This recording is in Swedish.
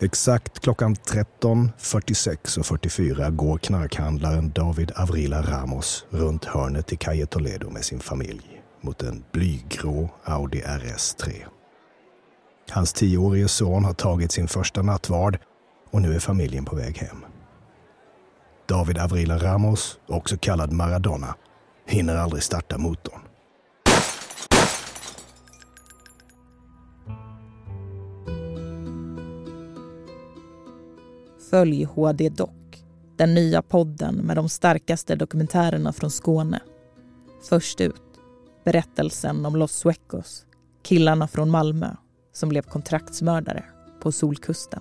Exakt klockan 13.46 och 44 går knarkhandlaren David Avrila Ramos runt hörnet i Calle Toledo med sin familj mot en blygrå Audi RS3. Hans tioårige son har tagit sin första nattvard och nu är familjen på väg hem. David Avrila Ramos, också kallad Maradona, hinner aldrig starta motorn. Följ HD Doc, den nya podden med de starkaste dokumentärerna från Skåne. Först ut, berättelsen om Los Suecos, killarna från Malmö som blev kontraktsmördare på Solkusten.